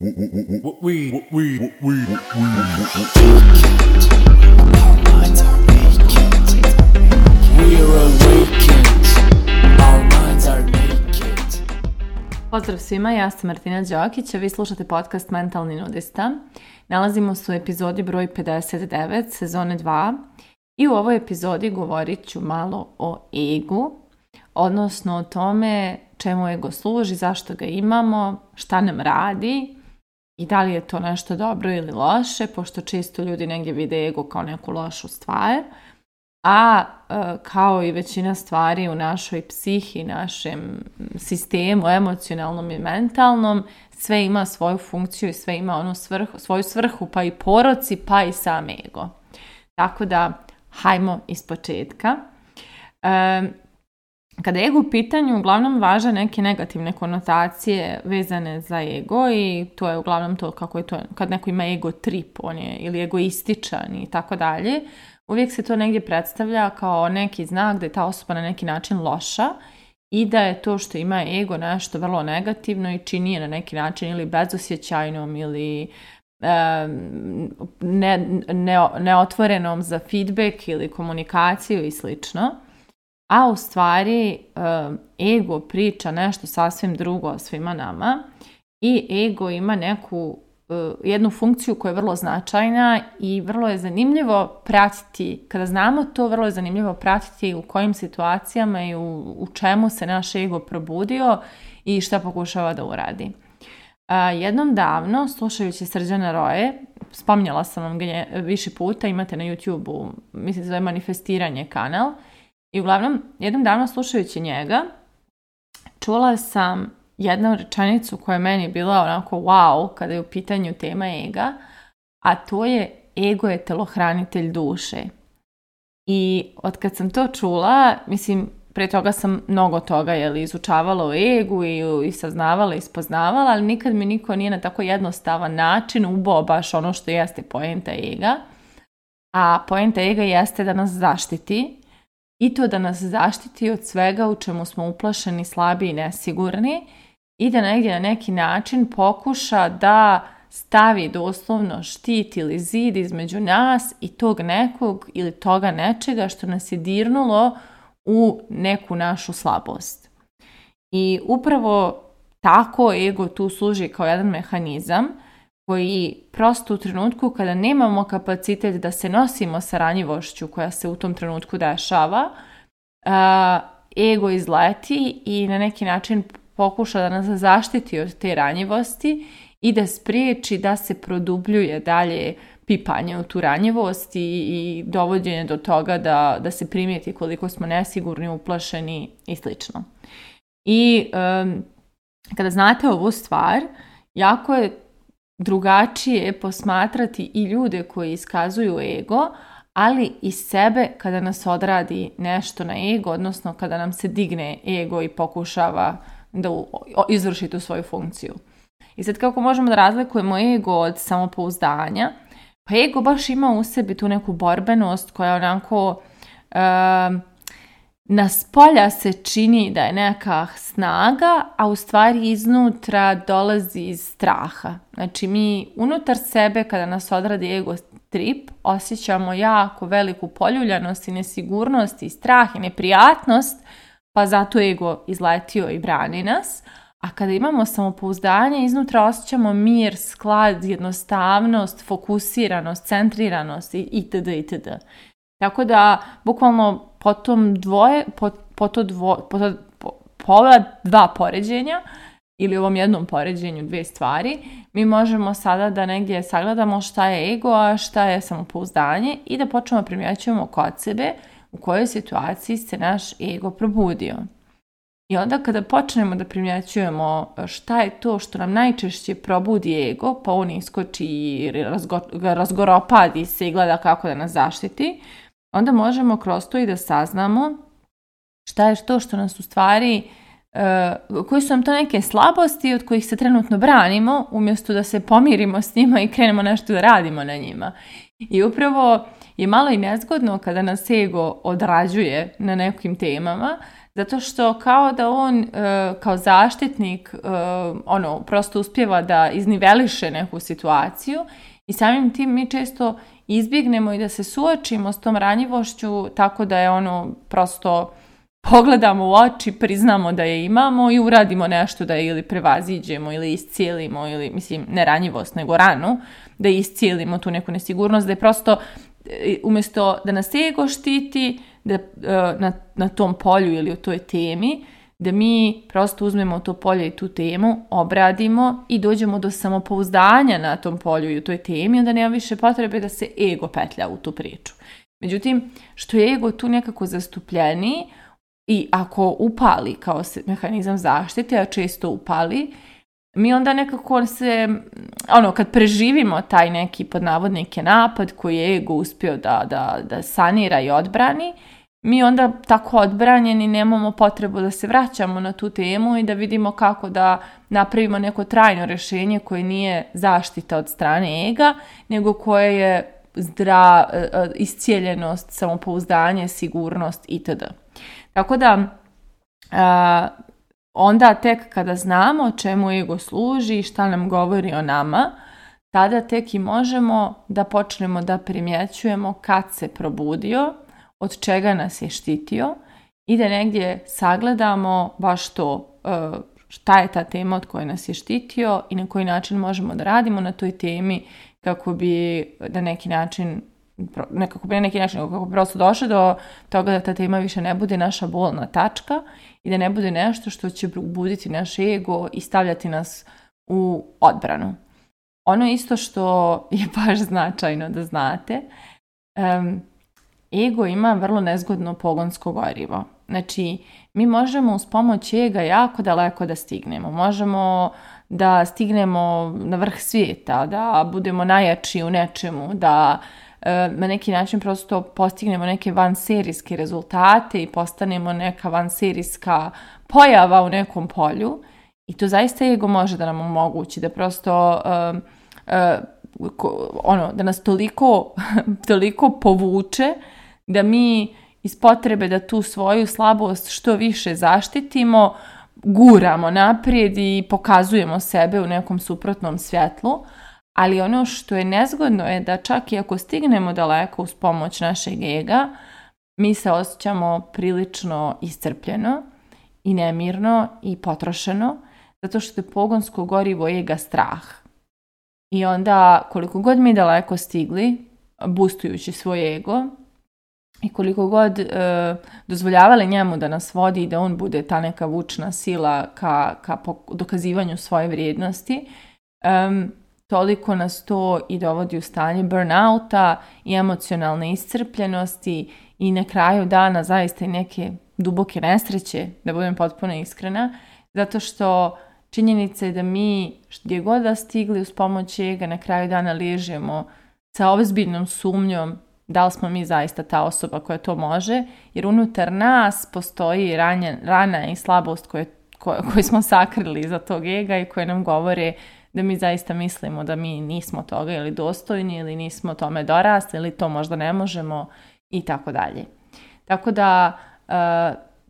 Pozdrav svima, ja sam Martina Đokić, a vi slušate podcast Mentalni nudista. Nalazimo se u epizodi broj 59, sezone 2. I u ovoj epizodi govorit ću malo o egu, odnosno o tome čemu ego služi, zašto ga imamo, šta nam radi i da li je to nešto dobro ili loše, pošto često ljudi negdje vide ego kao neku lošu stvar, a e, kao i većina stvari u našoj psihi, našem sistemu, emocionalnom i mentalnom, sve ima svoju funkciju i sve ima onu svrhu, svoju svrhu, pa i poroci, pa i sam ego. Tako da, hajmo iz početka. E, kada je ego u pitanju, uglavnom važe neke negativne konotacije vezane za ego i to je uglavnom to kako je to, kad neko ima ego trip, on je ili egoističan i tako dalje, uvijek se to negdje predstavlja kao neki znak da je ta osoba na neki način loša i da je to što ima ego nešto vrlo negativno i čini je na neki način ili bezosjećajnom ili neotvorenom za feedback ili komunikaciju i slično a u stvari eh, ego priča nešto sasvim drugo o svima nama i ego ima neku eh, jednu funkciju koja je vrlo značajna i vrlo je zanimljivo pratiti, kada znamo to, vrlo je zanimljivo pratiti u kojim situacijama i u, čemu se naš ego probudio i šta pokušava da uradi. jednom davno, slušajući Srđana Roje, spominjala sam vam više puta, imate na YouTube-u, mislim se manifestiranje kanal, i uglavnom, jednom davno slušajući njega, čula sam jednu rečenicu koja je meni bila onako wow kada je u pitanju tema ega, a to je ego je telohranitelj duše. I od kad sam to čula, mislim, pre toga sam mnogo toga jeli, izučavala o egu i, i saznavala i spoznavala, ali nikad mi niko nije na tako jednostavan način ubao baš ono što jeste poenta ega. A poenta ega jeste da nas zaštiti, i to da nas zaštiti od svega u čemu smo uplašeni, slabi i nesigurni i da negdje na neki način pokuša da stavi doslovno štit ili zid između nas i tog nekog ili toga nečega što nas je dirnulo u neku našu slabost. I upravo tako ego tu služi kao jedan mehanizam koji prosto u trenutku kada nemamo kapacitet da se nosimo sa ranjivošću koja se u tom trenutku dešava, ego izleti i na neki način pokuša da nas zaštiti od te ranjivosti i da spriječi da se produbljuje dalje pipanje u tu ranjivost i, i dovođenje do toga da, da se primijeti koliko smo nesigurni, uplašeni i sl. I kada znate ovu stvar, jako je drugačije posmatrati i ljude koji iskazuju ego, ali i sebe kada nas odradi nešto na ego, odnosno kada nam se digne ego i pokušava da izvrši tu svoju funkciju. I sad kako možemo da razlikujemo ego od samopouzdanja? Pa ego baš ima u sebi tu neku borbenost koja onako na spolja se čini da je neka snaga, a u stvari iznutra dolazi iz straha. Znači mi unutar sebe kada nas odradi ego trip osjećamo jako veliku poljuljanost i nesigurnost i strah i neprijatnost, pa zato ego izletio i brani nas. A kada imamo samopouzdanje, iznutra osjećamo mir, sklad, jednostavnost, fokusiranost, centriranost i itd. itd. Tako da, bukvalno po tom dvoje, po, po to dva poređenja, ili ovom jednom poređenju dvije stvari, mi možemo sada da negdje sagledamo šta je ego, a šta je samopouzdanje i da počnemo primjećujemo kod sebe u kojoj situaciji se naš ego probudio. I onda kada počnemo da primjećujemo e, šta je to što nam najčešće probudi ego, pa on iskoči i razgoropadi se i gleda kako da nas zaštiti, onda možemo kroz to i da saznamo šta je to što nas u stvari, e, koji su nam to neke slabosti od kojih se trenutno branimo, umjesto da se pomirimo s njima i krenemo nešto da radimo na njima. I upravo je malo i nezgodno kada nas ego odrađuje na nekim temama, zato što kao da on e, kao zaštitnik e, ono prosto uspjeva da izniveliše neku situaciju i samim tim mi često izbjegnemo i da se suočimo s tom ranjivošću tako da je ono prosto pogledamo u oči, priznamo da je imamo i uradimo nešto da je ili prevaziđemo ili iscijelimo ili mislim ne ranjivost nego ranu da iscijelimo tu neku nesigurnost da je prosto e, umjesto da nas ego štiti da, e, na, na tom polju ili u toj temi da mi prosto uzmemo to polje i tu temu, obradimo i dođemo do samopouzdanja na tom polju i u toj temi, onda nema više potrebe da se ego petlja u tu priču. Međutim, što je ego tu nekako zastupljeni i ako upali kao se mehanizam zaštite, a često upali, mi onda nekako se, ono, kad preživimo taj neki pod navodnike napad koji je ego uspio da, da, da sanira i odbrani, mi onda tako odbranjeni nemamo potrebu da se vraćamo na tu temu i da vidimo kako da napravimo neko trajno rješenje koje nije zaštita od strane ega, nego koje je zdra, e, e, iscijeljenost, samopouzdanje, sigurnost itd. Tako da, onda tek kada znamo čemu ego služi i šta nam govori o nama, tada tek i možemo da počnemo da primjećujemo kad se probudio, od čega nas je štitio i da negdje sagledamo baš to e, šta je ta tema od koje nas je štitio i na koji način možemo da radimo na toj temi kako bi na neki način nekako bi na neki način kako prosto došlo do toga da ta tema više ne bude naša bolna tačka i da ne bude nešto što će buditi naš ego i stavljati nas u odbranu. Ono isto što je baš značajno da znate, ego ima vrlo nezgodno pogonsko gorivo. Znači, mi možemo uz pomoć ega jako daleko da stignemo. Možemo da stignemo na vrh svijeta, da budemo najjači u nečemu, da e, na neki način prosto postignemo neke serijske rezultate i postanemo neka serijska pojava u nekom polju. I to zaista ego može da nam omogući, da prosto... E, e, ono, da nas toliko, toliko povuče da mi iz potrebe da tu svoju slabost što više zaštitimo, guramo naprijed i pokazujemo sebe u nekom suprotnom svjetlu, ali ono što je nezgodno je da čak i ako stignemo daleko uz pomoć našeg ega, mi se osjećamo prilično iscrpljeno i nemirno i potrošeno, zato što je pogonsko gorivo ega strah. I onda koliko god mi daleko stigli, bustujući svoj ego, i koliko god e, dozvoljavali njemu da nas vodi i da on bude ta neka vučna sila ka, ka dokazivanju svoje vrijednosti, toliko nas to i dovodi u stanje burnouta i emocionalne iscrpljenosti i na kraju dana zaista i neke duboke nesreće, da budem potpuno iskrena, zato što činjenica je da mi gdje god da stigli uz pomoć njega na kraju dana liježemo sa ozbiljnom sumnjom da li smo mi zaista ta osoba koja to može, jer unutar nas postoji rana i slabost koje, smo sakrili za tog ega i koje nam govore da mi zaista mislimo da mi nismo toga ili dostojni ili nismo tome dorasli ili to možda ne možemo i tako dalje. Tako da e,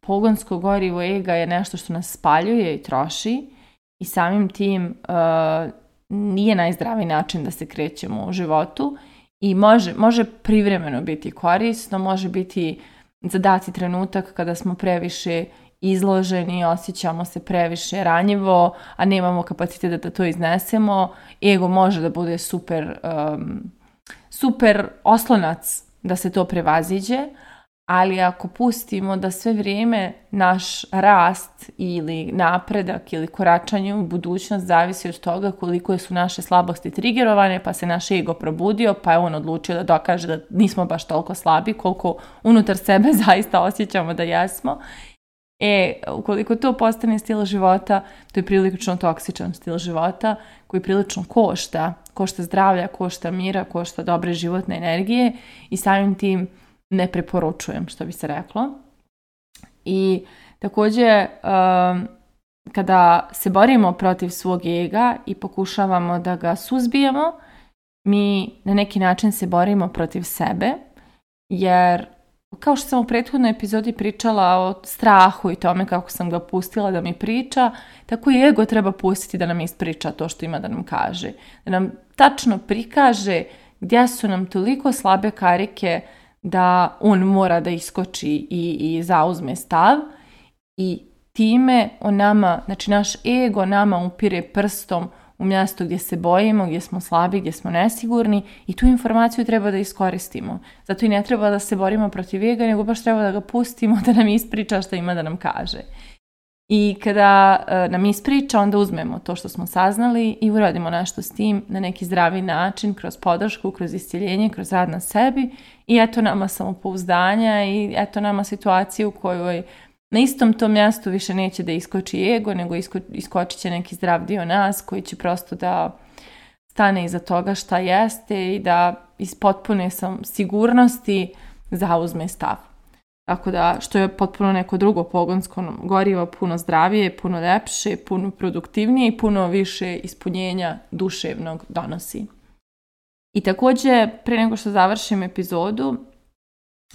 pogonsko gorivo ega je nešto što nas spaljuje i troši i samim tim e, nije najzdravi način da se krećemo u životu i može, može privremeno biti korisno, može biti zadaci trenutak kada smo previše izloženi, osjećamo se previše ranjivo, a nemamo kapaciteta da to iznesemo. Ego može da bude super, um, super oslonac da se to prevaziđe, ali ako pustimo da sve vrijeme naš rast ili napredak ili koračanje u budućnost zavisi od toga koliko su naše slabosti trigerovane, pa se naš ego probudio, pa je on odlučio da dokaže da nismo baš toliko slabi koliko unutar sebe zaista osjećamo da jesmo. E, ukoliko to postane stil života, to je prilično toksičan stil života koji prilično košta. Košta zdravlja, košta mira, košta dobre životne energije i samim tim ne preporučujem, što bi se reklo. I također, um, kada se borimo protiv svog ega i pokušavamo da ga suzbijemo, mi na neki način se borimo protiv sebe, jer kao što sam u prethodnoj epizodi pričala o strahu i tome kako sam ga pustila da mi priča, tako i ego treba pustiti da nam ispriča to što ima da nam kaže. Da nam tačno prikaže gdje su nam toliko slabe karike da on mora da iskoči i, i zauzme stav i time on nama, znači naš ego nama upire prstom u mjesto gdje se bojimo, gdje smo slabi, gdje smo nesigurni i tu informaciju treba da iskoristimo. Zato i ne treba da se borimo protiv ega, nego baš treba da ga pustimo da nam ispriča što ima da nam kaže i kada e, nam ispriča, onda uzmemo to što smo saznali i uradimo nešto s tim na neki zdravi način, kroz podršku, kroz isciljenje, kroz rad na sebi i eto nama samopouzdanja i eto nama situacije u kojoj na istom tom mjestu više neće da iskoči ego, nego isko, iskočit će neki zdrav dio nas koji će prosto da stane iza toga šta jeste i da iz potpune sam sigurnosti zauzme stav. Tako da, što je potpuno neko drugo pogonsko gorivo, puno zdravije, puno lepše, puno produktivnije i puno više ispunjenja duševnog donosi. I također, prije nego što završim epizodu,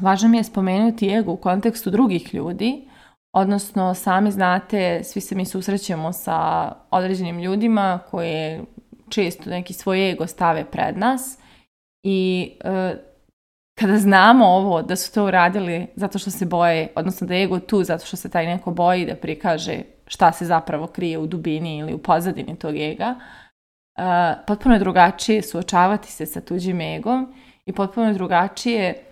važno mi je spomenuti ego u kontekstu drugih ljudi, odnosno sami znate, svi se mi susrećemo sa određenim ljudima koje često neki svoj ego stave pred nas i e, kada znamo ovo, da su to uradili zato što se boje, odnosno da je ego tu zato što se taj neko boji da prikaže šta se zapravo krije u dubini ili u pozadini tog ega, uh, potpuno je drugačije suočavati se sa tuđim egom i potpuno je drugačije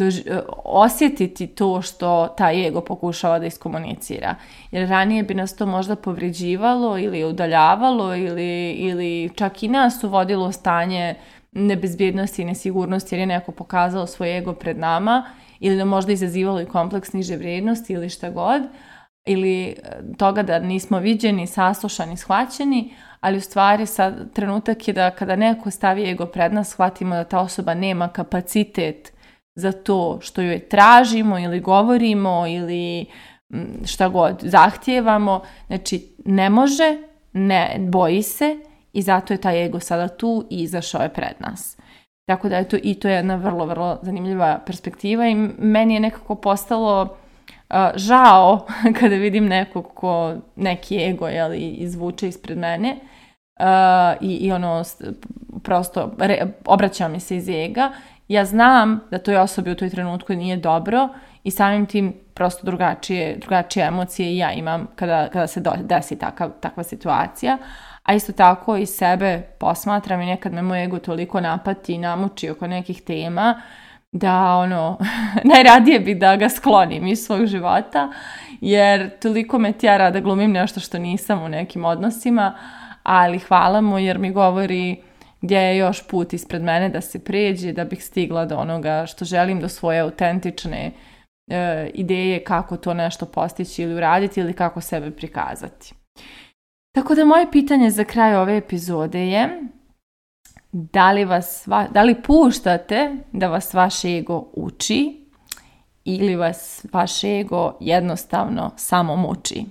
e, osjetiti to što taj ego pokušava da iskomunicira. Jer ranije bi nas to možda povređivalo ili udaljavalo ili, ili čak i nas uvodilo stanje nebezbjednosti i nesigurnosti jer je neko pokazao svoj ego pred nama ili da možda izazivalo i kompleks niže vrijednosti ili šta god ili e, toga da nismo viđeni, saslušani, shvaćeni, ali u stvari sad trenutak je da kada neko stavi ego pred nas, shvatimo da ta osoba nema kapacitet za to što joj tražimo ili govorimo ili šta god zahtijevamo. Znači, ne može, ne boji se, i zato je taj ego sada tu i izašao je pred nas. Tako da je to i to je jedna vrlo, vrlo zanimljiva perspektiva i meni je nekako postalo žao kada vidim nekog ko neki ego ali izvuče ispred mene i, i ono prosto re, obraća mi se iz ega. Ja znam da toj osobi u toj trenutku nije dobro i samim tim prosto drugačije, drugačije emocije ja imam kada, kada se desi takva situacija, a isto tako i sebe posmatram i nekad me moj ego toliko napati i namuči oko nekih tema da ono, najradije bi da ga sklonim iz svog života jer toliko me tjera da glumim nešto što nisam u nekim odnosima, ali hvala mu jer mi govori gdje je još put ispred mene da se pređe da bih stigla do onoga što želim, do svoje autentične e, ideje kako to nešto postići ili uraditi ili kako sebe prikazati. Tako da moje pitanje za kraj ove epizode je da li, vas, da li puštate da vas vaš ego uči ili vas vaš ego jednostavno samo muči?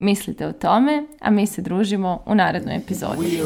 Mislite o tome, a mi se družimo u narednoj epizodi.